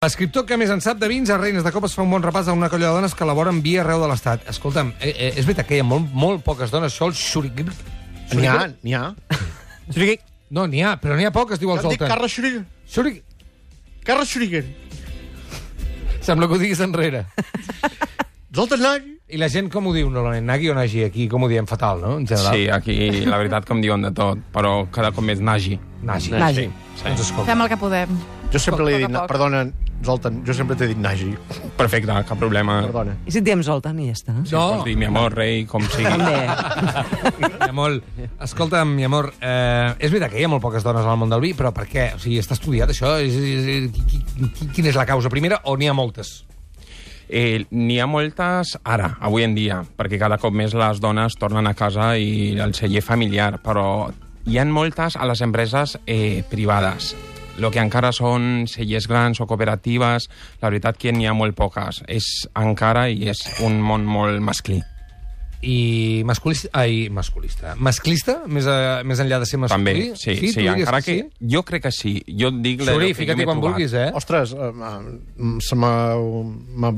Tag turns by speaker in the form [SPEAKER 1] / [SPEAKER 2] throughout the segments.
[SPEAKER 1] L'escriptor que més en sap de vins a Reines de Copes fa un bon repàs a una colla de dones que elaboren vi arreu de l'Estat. Escolta'm, eh, eh, és veritat que hi ha molt, molt poques dones, sol xurigr...
[SPEAKER 2] N'hi ha, n'hi ha.
[SPEAKER 3] Xuric.
[SPEAKER 1] No, n'hi ha, però n'hi ha poques, diu el
[SPEAKER 2] Em dic
[SPEAKER 1] Zoltan.
[SPEAKER 2] Carles Schuriger.
[SPEAKER 1] Xurig...
[SPEAKER 2] Carles Schuriger.
[SPEAKER 1] Sembla que ho diguis enrere.
[SPEAKER 2] Zoltan Nagy.
[SPEAKER 1] I la gent com ho diu normalment? Nagi o Nagi? Aquí com ho diem fatal, no? En general.
[SPEAKER 4] Sí, aquí la veritat com diuen de tot, però cada cop més nagi.
[SPEAKER 1] Nagi.
[SPEAKER 3] Nagi.
[SPEAKER 4] Sí.
[SPEAKER 1] Doncs escolta.
[SPEAKER 5] Fem el que podem.
[SPEAKER 2] Jo sempre li he dit... Perdona, Zoltan, jo sempre t'he dit Nagy.
[SPEAKER 4] Perfecte, cap problema.
[SPEAKER 2] Perdona.
[SPEAKER 3] I si et diem Zoltan i ja està?
[SPEAKER 4] Sí, Pots dir mi amor, rei, com sigui.
[SPEAKER 3] També.
[SPEAKER 1] Mi amor, escolta'm, mi amor, eh, és veritat que hi ha molt poques dones al món del vi, però per què? O sigui, està estudiat això? És, és, és, qui- qui- quina és la causa primera o n'hi ha moltes?
[SPEAKER 4] Eh, N'hi ha moltes ara, avui en dia, perquè cada cop més les dones tornen a casa i el celler familiar, però hi han moltes a les empreses eh, privades. El que encara són cellers grans o cooperatives, la veritat que n'hi ha molt poques. És encara i és un món molt masclí.
[SPEAKER 1] I masculista... Ai, masculista. Masclista? Més, a, més enllà de ser masculí?
[SPEAKER 4] També, sí, sí,
[SPEAKER 1] diries
[SPEAKER 4] encara que,
[SPEAKER 1] sí?
[SPEAKER 4] Jo crec que sí. Jo dic... la-
[SPEAKER 1] Xuri, fica't-hi quan
[SPEAKER 4] trobat.
[SPEAKER 1] vulguis, eh?
[SPEAKER 2] Ostres, eh,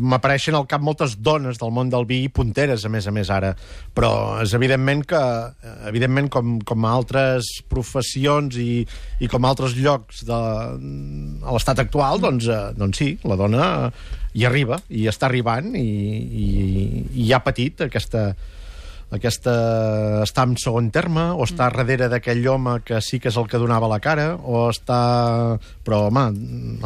[SPEAKER 2] m'apareixen al cap moltes dones del món del vi i punteres, a més a més, ara. Però és evidentment que, evidentment, com, com a altres professions i, i com a altres llocs de, a l'estat actual, doncs, eh, doncs sí, la dona hi arriba, i està arribant, i, i, i ha patit aquesta, aquesta està en segon terme o està
[SPEAKER 5] Mm.
[SPEAKER 2] darrere d'aquell home que sí que és el que donava la cara o està... Però, home,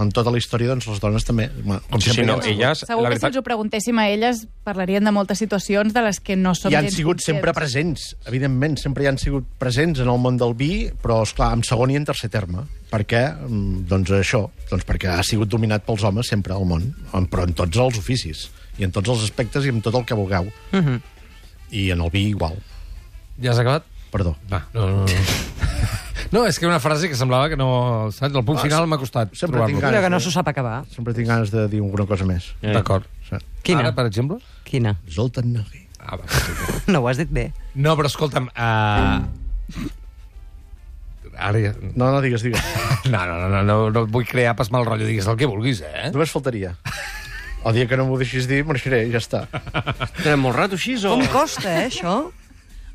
[SPEAKER 2] en tota la història, doncs, les dones també... home, Com
[SPEAKER 4] Sí, sí,
[SPEAKER 2] sempre
[SPEAKER 4] no,
[SPEAKER 2] hi han,
[SPEAKER 4] elles,
[SPEAKER 5] Segur
[SPEAKER 4] la
[SPEAKER 5] que si
[SPEAKER 4] veritat,
[SPEAKER 5] els ho preguntéssim a elles parlarien de moltes situacions de les que no som
[SPEAKER 2] hi han sigut
[SPEAKER 5] conscients.
[SPEAKER 2] sempre presents, evidentment, sempre hi han sigut presents en el món del vi, però, és clar en segon i en tercer terme. Per què? Mm, Doncs això, doncs perquè ha sigut dominat pels homes sempre al món, en- però en tots els oficis, i en tots els aspectes i en tot el que vulgueu. I en el vi igual.
[SPEAKER 1] Ja has acabat?
[SPEAKER 2] Perdó.
[SPEAKER 1] Va, no, no, no. No, és que una frase que semblava que no... Saps? El punt
[SPEAKER 2] Ah,
[SPEAKER 1] final m'ha costat
[SPEAKER 2] sempre
[SPEAKER 1] trobar-lo.
[SPEAKER 2] tinc ganes.
[SPEAKER 3] Que no s'ho sap acabar.
[SPEAKER 2] Sempre tinc ganes de dir alguna cosa més.
[SPEAKER 1] D'acord.
[SPEAKER 2] Sí.
[SPEAKER 3] Quina?
[SPEAKER 1] Ara, per exemple?
[SPEAKER 3] Quina?
[SPEAKER 2] Zoltan Nagy.
[SPEAKER 1] Ah, va.
[SPEAKER 3] No ho has dit bé.
[SPEAKER 1] No, però escolta'm... Uh... Ara ja...
[SPEAKER 2] No, no, digues, digues.
[SPEAKER 1] No, no, no, no, no, no et vull crear pas mal rotllo, digues el que vulguis, eh?
[SPEAKER 2] Només faltaria. El dia que no m'ho deixis dir, marxaré, ja està.
[SPEAKER 6] Tenen molt rato així, o...?
[SPEAKER 3] Com costa, eh, això?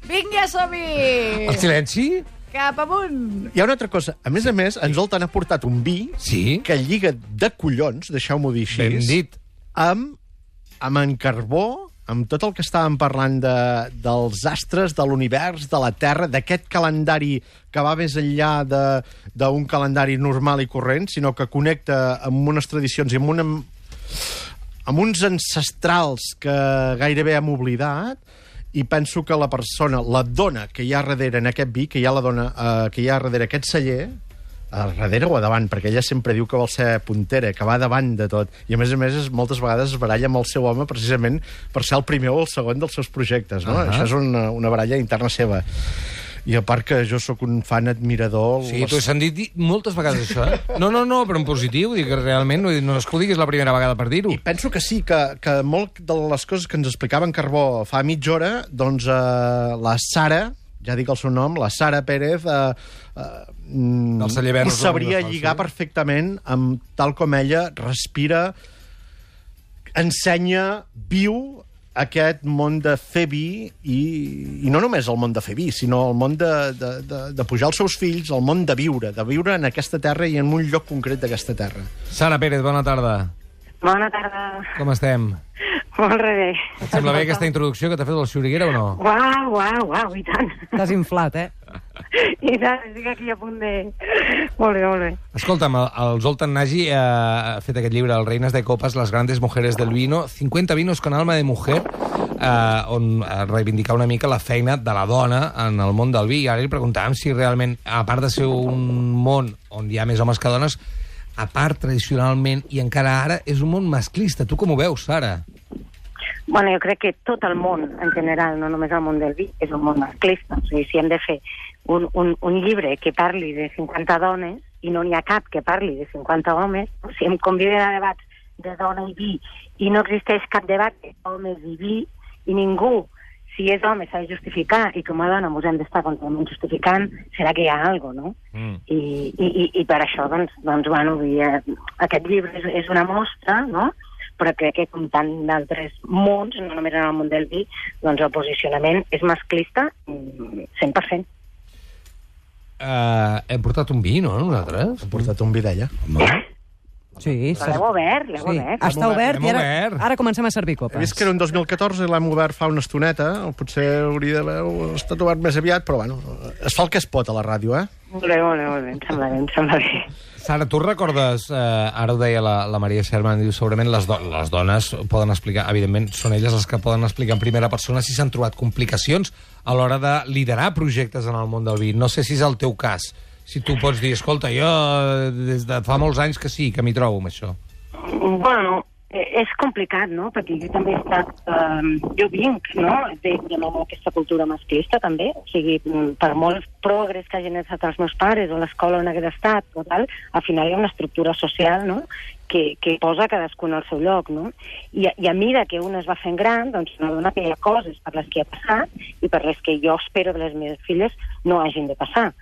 [SPEAKER 5] Vinga, som-hi!
[SPEAKER 1] El silenci?
[SPEAKER 5] Cap amunt!
[SPEAKER 2] Hi ha una altra cosa. A més a més, en Zoltan ha portat un vi
[SPEAKER 1] Sí.
[SPEAKER 2] que lliga de collons, deixeu-m'ho dir així,
[SPEAKER 1] Ben dit.
[SPEAKER 2] amb, amb en carbó, amb tot el que estàvem parlant de, dels astres, de l'univers, de la Terra, d'aquest calendari que va més enllà de- d'un calendari normal i corrent, sinó que connecta amb unes tradicions i amb, una, amb uns ancestrals que gairebé hem oblidat, i penso que la persona, la dona que hi ha darrere en aquest vi, que hi ha la dona eh, que hi ha darrere aquest celler, a darrere o a davant, perquè ella sempre diu que vol ser puntera, que va davant de tot. I a més a més, es- moltes vegades es baralla amb el seu home precisament per ser el primer o el segon dels seus projectes. No?
[SPEAKER 1] Ahà.
[SPEAKER 2] Això és una, una baralla interna seva. I a part que jo sóc un fan admirador...
[SPEAKER 1] Sí, t'ho he sentit dir moltes vegades, això, eh? No, no, no, però en positiu, dic que realment, dir, no és que ho diguis la primera vegada per dir-ho.
[SPEAKER 2] I penso que sí, que, que molt de les coses que ens explicaven Carbó fa mitja hora, doncs eh, la Sara, ja dic el seu nom, la Sara Pérez, eh, eh, mm, ho sabria lligar perfectament amb tal com ella respira, ensenya, viu aquest món de fer vi i, i no només el món de fer vi, sinó el món de, de, de, de pujar els seus fills, el món de viure, de viure en aquesta terra i en un lloc concret d'aquesta terra.
[SPEAKER 1] Sara Pérez, bona tarda.
[SPEAKER 7] Bona tarda.
[SPEAKER 1] Com estem?
[SPEAKER 7] Molt bé.
[SPEAKER 1] Et sembla bé aquesta introducció que t'ha fet el Xuriguera o no?
[SPEAKER 7] Uau, uau, uau, i tant.
[SPEAKER 3] T'has inflat, eh?
[SPEAKER 7] I tant, estic aquí a punt de... Molt bé, molt bé.
[SPEAKER 1] Escolta'm, el, el Zoltan Nagy eh, ha fet aquest llibre, El Reines de Copas, les grandes mujeres del vino, 50 vinos con alma de mujer, eh, on eh, reivindicar una mica la feina de la dona en el món del vi. I ara li preguntàvem si realment, a part de ser un món on hi ha més homes que dones, a part, tradicionalment, i encara ara, és un món masclista. Tu com ho veus, Sara?
[SPEAKER 7] Bueno, jo crec que tot el món, en general, no només el món del vi, és un món masclista. O sigui, si hem de fer un, un, un llibre que parli de 50 dones i no n'hi ha cap que parli de 50 homes, o sigui, em conviden a debats de dona i vi i no existeix cap debat de homes i vi i ningú si és home s'ha de justificar i com a dona ens hem d'estar constantment justificant, serà que hi ha alguna cosa, no?
[SPEAKER 1] Mm.
[SPEAKER 7] I, i, i, i per això, doncs, doncs bueno, dir, eh, aquest llibre és, és una mostra, no?, però crec que com tant d'altres mons, no només en el món del vi, doncs el posicionament és masclista mm, 100%.
[SPEAKER 1] Uh, hem portat un vi, no, nosaltres?
[SPEAKER 2] Hem portat un vi d'ella.
[SPEAKER 3] Sí,
[SPEAKER 7] Però l'heu obert, l'heu
[SPEAKER 3] sí.
[SPEAKER 7] obert.
[SPEAKER 3] Està
[SPEAKER 1] L'hem
[SPEAKER 3] obert i ara,
[SPEAKER 1] obert.
[SPEAKER 3] ara comencem a servir
[SPEAKER 2] He
[SPEAKER 3] copes.
[SPEAKER 2] vist que era un 2014 i l'hem obert fa una estoneta, o potser hauria d'haver estat obert més aviat, però bueno, es fa el que es pot a la ràdio, eh?
[SPEAKER 7] Molt bé, molt bé, molt bé, em sembla bé, em sembla bé.
[SPEAKER 1] Sara, tu recordes, eh, ara ho deia la, la Maria Sherman, diu, segurament les, do les dones poden explicar, evidentment, són elles les que poden explicar en primera persona si s'han trobat complicacions a l'hora de liderar projectes en el món del vi. No sé si és el teu cas, si tu pots dir, escolta, jo des de fa molts anys que sí, que m'hi trobo amb això.
[SPEAKER 7] Bueno, és complicat, no?, perquè jo també he estat... Eh, jo vinc, no?, de, de aquesta cultura masclista, també. O sigui, mm, per molt progrés que hagin estat els meus pares o l'escola on hagués estat, o tal, al final hi ha una estructura social, no?, que, que posa cadascun al seu lloc, no? I, I a mesura que un es va fent gran, doncs n'adona que hi ha coses per les que ha passat i per les que jo espero que les meves filles no hagin de passar.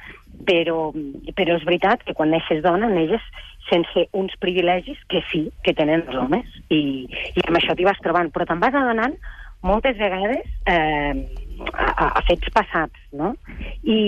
[SPEAKER 7] Però, però és veritat que quan neixes dona, neixes sense uns privilegis que sí, que tenen els homes. I, i amb això t'hi vas trobant. Però te'n vas adonant moltes vegades eh, a, a, a fets passats, no? I,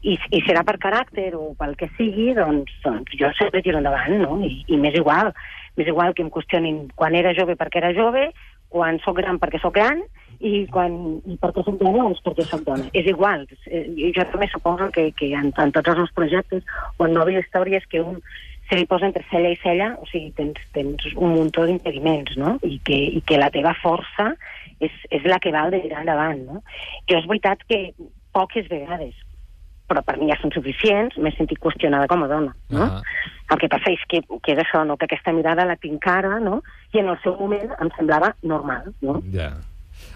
[SPEAKER 7] i, I serà per caràcter o pel que sigui, doncs, doncs jo sempre tiro endavant, no? I, I m'és igual. M'és igual que em qüestionin quan era jove perquè era jove, quan sóc gran perquè sóc gran, i, quan, i perquè soc dona, doncs perquè soc dona. És igual. Eh, Jo també suposo que, que en, en tots els meus projectes o en noves històries que un se li posa entre cella i cella, o sigui, tens, tens un muntó d'impediments, no? I que, I que la teva força és, és la que val de tirar endavant, no? Jo és veritat que poques vegades, però per mi ja són suficients, m'he sentit qüestionada com a dona, no?
[SPEAKER 1] Ah.
[SPEAKER 7] El que passa és que, que és això, no? que aquesta mirada la tinc ara, no? i en el seu moment em semblava normal. No?
[SPEAKER 1] Ja.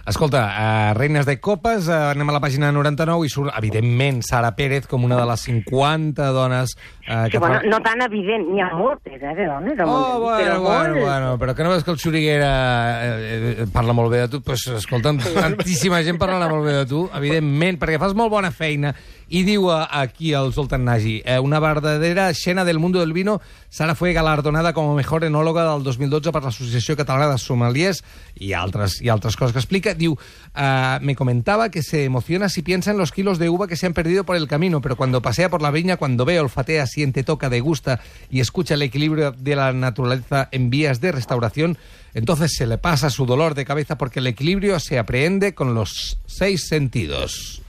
[SPEAKER 1] Escolta, uh, Reines de Copes, uh, anem a la pàgina 99 i surt, evidentment, Sara Pérez com una de les 50 dones uh,
[SPEAKER 7] Que, bueno, no tan evident, n'hi ha moltes, eh, de dones.
[SPEAKER 1] Oh,
[SPEAKER 7] món,
[SPEAKER 1] bueno,
[SPEAKER 7] però
[SPEAKER 1] bueno,
[SPEAKER 7] molt.
[SPEAKER 1] bueno, però que no veus que el Xuriguera eh, eh, parla molt bé de tu? Pues, escolta'm, tantíssima gent parla molt bé de tu, evidentment, perquè fas molt bona feina. I diu eh, aquí el Zoltan Nagy, eh, una verdadera escena del mundo del vino, Sara fue galardonada como mejor enóloga del 2012 per l'Associació Catalana de Sommeliers i altres, i altres que explica. Diu, eh, me comentaba que se emociona si piensa en los kilos de uva que se han perdido por el camino, pero cuando pasea por la viña, cuando ve, olfatea, siente, toca, degusta y escucha el equilibrio de la naturaleza en vías de restauración, entonces se le pasa su dolor de cabeza porque el equilibrio se aprehende con los seis sentidos.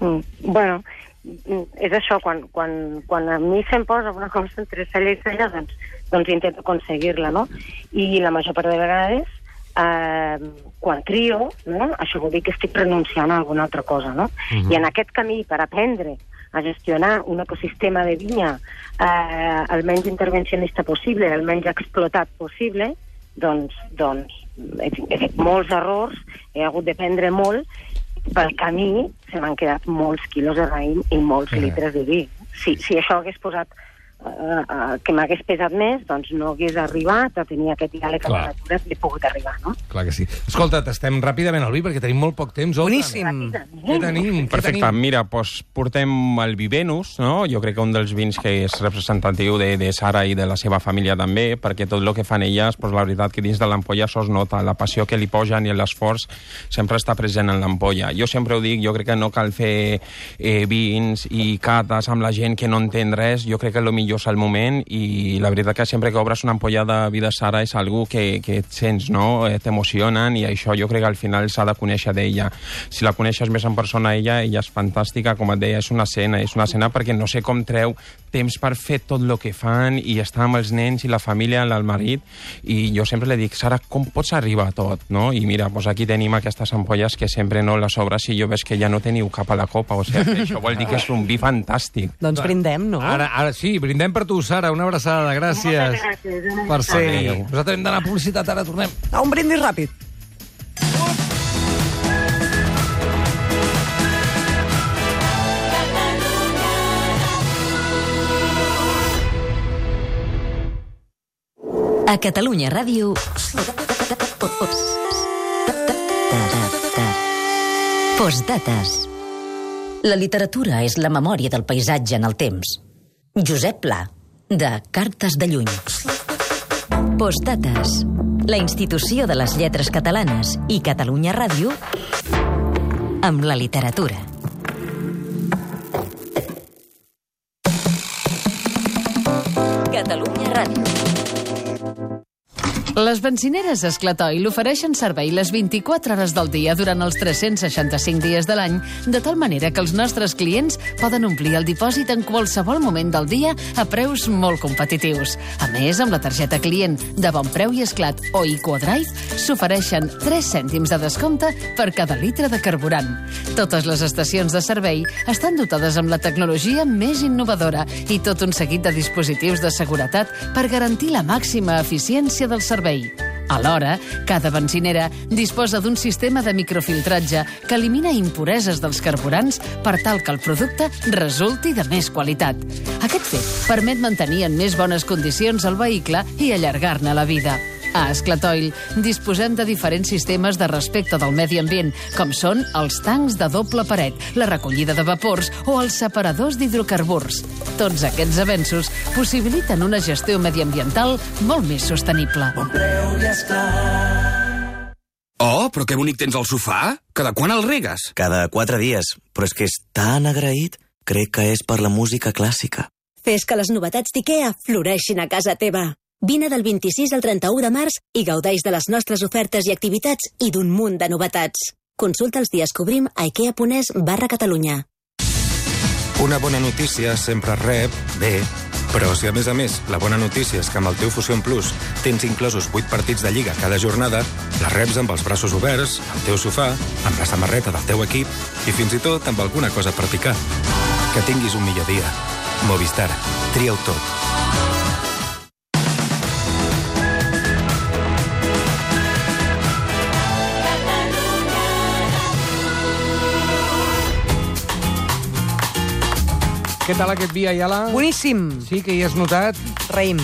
[SPEAKER 7] Mm, bueno, és això, quan, quan, quan a mi se'm posa una cosa entre cella i cella, doncs, doncs intento aconseguir-la, no? I la major part de vegades, eh, quan trio, no? això vol dir que estic renunciant a alguna altra cosa, no? I en aquest camí, per aprendre a gestionar un ecosistema de vinya eh, el menys intervencionista possible, el menys explotat possible, doncs, doncs he, he fet molts errors, he hagut de prendre molt, pel camí se m'han quedat molts quilos de raïm i molts
[SPEAKER 1] Eh.
[SPEAKER 7] litres de vi. Si, si això hagués posat eh, eh, que m'hagués pesat més, doncs no hagués arribat a tenir aquest diàleg amb la natura que he pogut arribar, no?
[SPEAKER 1] Clar que sí. Escolta, estem ràpidament al vi perquè tenim molt poc temps.
[SPEAKER 3] Boníssim.
[SPEAKER 1] Què tenim?
[SPEAKER 4] Perfecte,
[SPEAKER 1] tenim?
[SPEAKER 4] mira, doncs portem el vi Venus, no? jo crec que un dels vins que és representatiu de, de Sara i de la seva família també, perquè tot el que fan elles, doncs la veritat que dins de l'ampolla sos nota, la passió que li posen i l'esforç sempre està present en l'ampolla. Jo sempre ho dic, jo crec que no cal fer eh, vins i cates amb la gent que no entén res, jo crec que el millor és el moment i la veritat que sempre que obres una ampolla de vi de Sara és algú que, que et sents, no? Eh, T'emocionen i això jo crec que al final s'ha de conèixer d'ella. Si la coneixes més en persona, ella, ella és fantàstica, com et deia, és una escena, és una escena perquè no sé com treu temps per fer tot el que fan i estar amb els nens i la família, el marit, i jo sempre li dic, Sara, com pots arribar a tot, no? I mira, doncs aquí tenim aquestes ampolles que sempre no les obres i jo veig que ja no teniu cap a la copa, o sigui, això vol dir que és un vi fantàstic.
[SPEAKER 3] Doncs brindem, no?
[SPEAKER 1] Ara, ara sí, brindem per tu, Sara. Una abraçada, gràcies.
[SPEAKER 7] Moltes gràcies, una
[SPEAKER 1] Per ser...
[SPEAKER 4] Adéu.
[SPEAKER 1] Nosaltres hem d'anar a publicitat, ara tornem.
[SPEAKER 3] Ah, un brindis ràpid.
[SPEAKER 8] A Catalunya Ràdio... Postdates. La literatura és la memòria del paisatge en el temps. Josep Pla, de Cartes de Lluny. Postdates. La institució de les lletres catalanes i Catalunya Ràdio amb la literatura. Catalunya Ràdio.
[SPEAKER 9] Les benzineres Esclatoi l'ofereixen servei les 24 hores del dia durant els 365 dies de l'any, de tal manera que els nostres clients poden omplir el dipòsit en qualsevol moment del dia a preus molt competitius. A més, amb la targeta client de Bon Preu i Esclat o Equodrive s'ofereixen 3 cèntims de descompte per cada litre de carburant. Totes les estacions de servei estan dotades amb la tecnologia més innovadora i tot un seguit de dispositius de seguretat per garantir la màxima eficiència del servei. Alhora, cada benzinera disposa d'un sistema de microfiltratge que elimina impureses dels carburants per tal que el producte resulti de més qualitat. Aquest fet permet mantenir en més bones condicions el vehicle i allargar-ne la vida. A Esclatoil disposem de diferents sistemes de respecte del medi ambient, com són els tancs de doble paret, la recollida de vapors o els separadors d'hidrocarburs. Tots aquests avenços possibiliten una gestió mediambiental molt més sostenible.
[SPEAKER 10] Oh, però que bonic tens el sofà! Cada quan el regues?
[SPEAKER 11] Cada quatre dies, però és que és tan agraït, crec que és per la música clàssica.
[SPEAKER 12] Fes que les novetats d'IKEA floreixin a casa teva. Vine del 26 al 31 de març i gaudeix de les nostres ofertes i activitats i d'un munt de novetats. Consulta els dies que obrim a ikea.es barra Catalunya.
[SPEAKER 13] Una bona notícia sempre rep bé, però si a més a més la bona notícia és que amb el teu Fusion Plus tens inclosos 8 partits de Lliga cada jornada, la reps amb els braços oberts, al teu sofà, amb la samarreta del teu equip i fins i tot amb alguna cosa per picar. Que tinguis un millor dia. Movistar. Tria-ho tot.
[SPEAKER 1] Què tal aquest vi, Ayala?
[SPEAKER 3] Boníssim.
[SPEAKER 1] Sí, que hi has notat?
[SPEAKER 3] Raïm.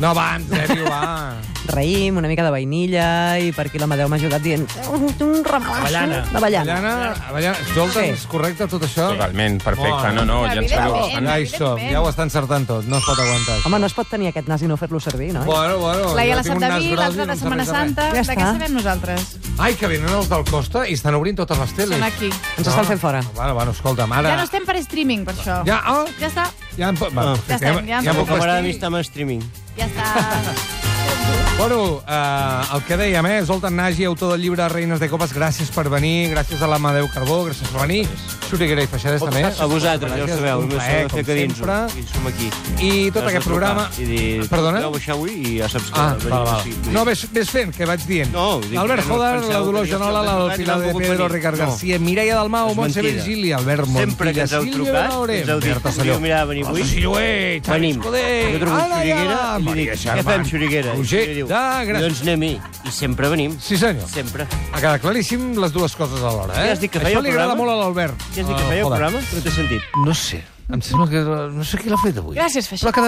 [SPEAKER 1] No, abans, Debbie, va.
[SPEAKER 3] Raïm, una mica de vainilla, i per aquí l'Amadeu m'ha ajudat dient un, un ramat.
[SPEAKER 6] Avellana.
[SPEAKER 3] D'avellana.
[SPEAKER 1] Avellana, Avellana. Zoltan, és correcte tot això?
[SPEAKER 4] Totalment, perfecte. No, no, ja ens sabeu bastant.
[SPEAKER 1] Ja hi som, ja ho està encertant tot, no es pot aguantar.
[SPEAKER 3] Home, no es pot tenir aquest nas i no fer-lo servir, no?
[SPEAKER 1] Bueno, bueno.
[SPEAKER 5] La
[SPEAKER 1] jo
[SPEAKER 5] Iala
[SPEAKER 1] tinc un nas
[SPEAKER 5] Santaví,
[SPEAKER 1] gros i
[SPEAKER 5] l'altra
[SPEAKER 1] no
[SPEAKER 5] de
[SPEAKER 1] em
[SPEAKER 5] Setmana
[SPEAKER 1] serveix de res.
[SPEAKER 5] Santa.
[SPEAKER 3] Ja
[SPEAKER 5] de què
[SPEAKER 3] està.
[SPEAKER 5] sabem nosaltres?
[SPEAKER 1] Ai, que venen els del Costa i estan obrint totes les teles.
[SPEAKER 5] Són aquí.
[SPEAKER 3] Ens estan fent fora.
[SPEAKER 1] Bueno, bueno, escolta'm, ara...
[SPEAKER 5] Ja no estem per streaming, per això.
[SPEAKER 1] Ja, oh,
[SPEAKER 5] Ja està.
[SPEAKER 1] ja em... Va,
[SPEAKER 5] Ja estem, ja em
[SPEAKER 1] ja em
[SPEAKER 6] El
[SPEAKER 1] puc
[SPEAKER 6] camarada
[SPEAKER 1] vestir.
[SPEAKER 6] està amb streaming.
[SPEAKER 5] Ja està.
[SPEAKER 1] Bueno, eh, el que dèiem, eh? Zoltan Nagy, autor del llibre Reines de Copes, gràcies per venir, gràcies a l'Amadeu Carbó, gràcies per venir. Xuriguera i Feixades també.
[SPEAKER 6] A vosaltres, ja ho sabeu,
[SPEAKER 1] un plaer,
[SPEAKER 6] fer
[SPEAKER 1] com
[SPEAKER 6] que dins. I som aquí.
[SPEAKER 1] I tot aquest programa...
[SPEAKER 6] I dir,
[SPEAKER 1] Perdona?
[SPEAKER 6] Baixar avui i ja saps que...
[SPEAKER 1] Ah, val.
[SPEAKER 6] així.
[SPEAKER 1] No, ves, ves fent, que vaig dient.
[SPEAKER 6] No, dic
[SPEAKER 1] Joder,
[SPEAKER 6] penseu
[SPEAKER 1] la Dolors
[SPEAKER 6] jo
[SPEAKER 1] Genola, la Pilar de Pedro. Ricard. García, Mireia Dalmau, Montse. Virgili, Albert
[SPEAKER 6] Sempre que
[SPEAKER 1] Montilla,
[SPEAKER 6] ens heu trucat, ens heu dit,
[SPEAKER 1] Berta Salló.
[SPEAKER 6] podríeu mirar a venir avui?
[SPEAKER 1] Xavi
[SPEAKER 6] Venim.
[SPEAKER 1] Escudé,
[SPEAKER 6] Jo
[SPEAKER 1] Anna Maria
[SPEAKER 6] dic, què fem, Xuriguera?
[SPEAKER 1] Roger de Gràcia.
[SPEAKER 6] Doncs anem-hi. I sempre venim.
[SPEAKER 1] Sí, senyor.
[SPEAKER 6] Sempre.
[SPEAKER 1] Ha quedat claríssim les dues coses alhora, eh?
[SPEAKER 6] Ja has dit que feia
[SPEAKER 1] Això li agrada molt a l'Albert.
[SPEAKER 6] Què has dit que feia el programa? No t'he sentit.
[SPEAKER 1] No sé. Em sembla que... No sé qui l'ha fet avui.
[SPEAKER 5] Gràcies.
[SPEAKER 1] Però quedat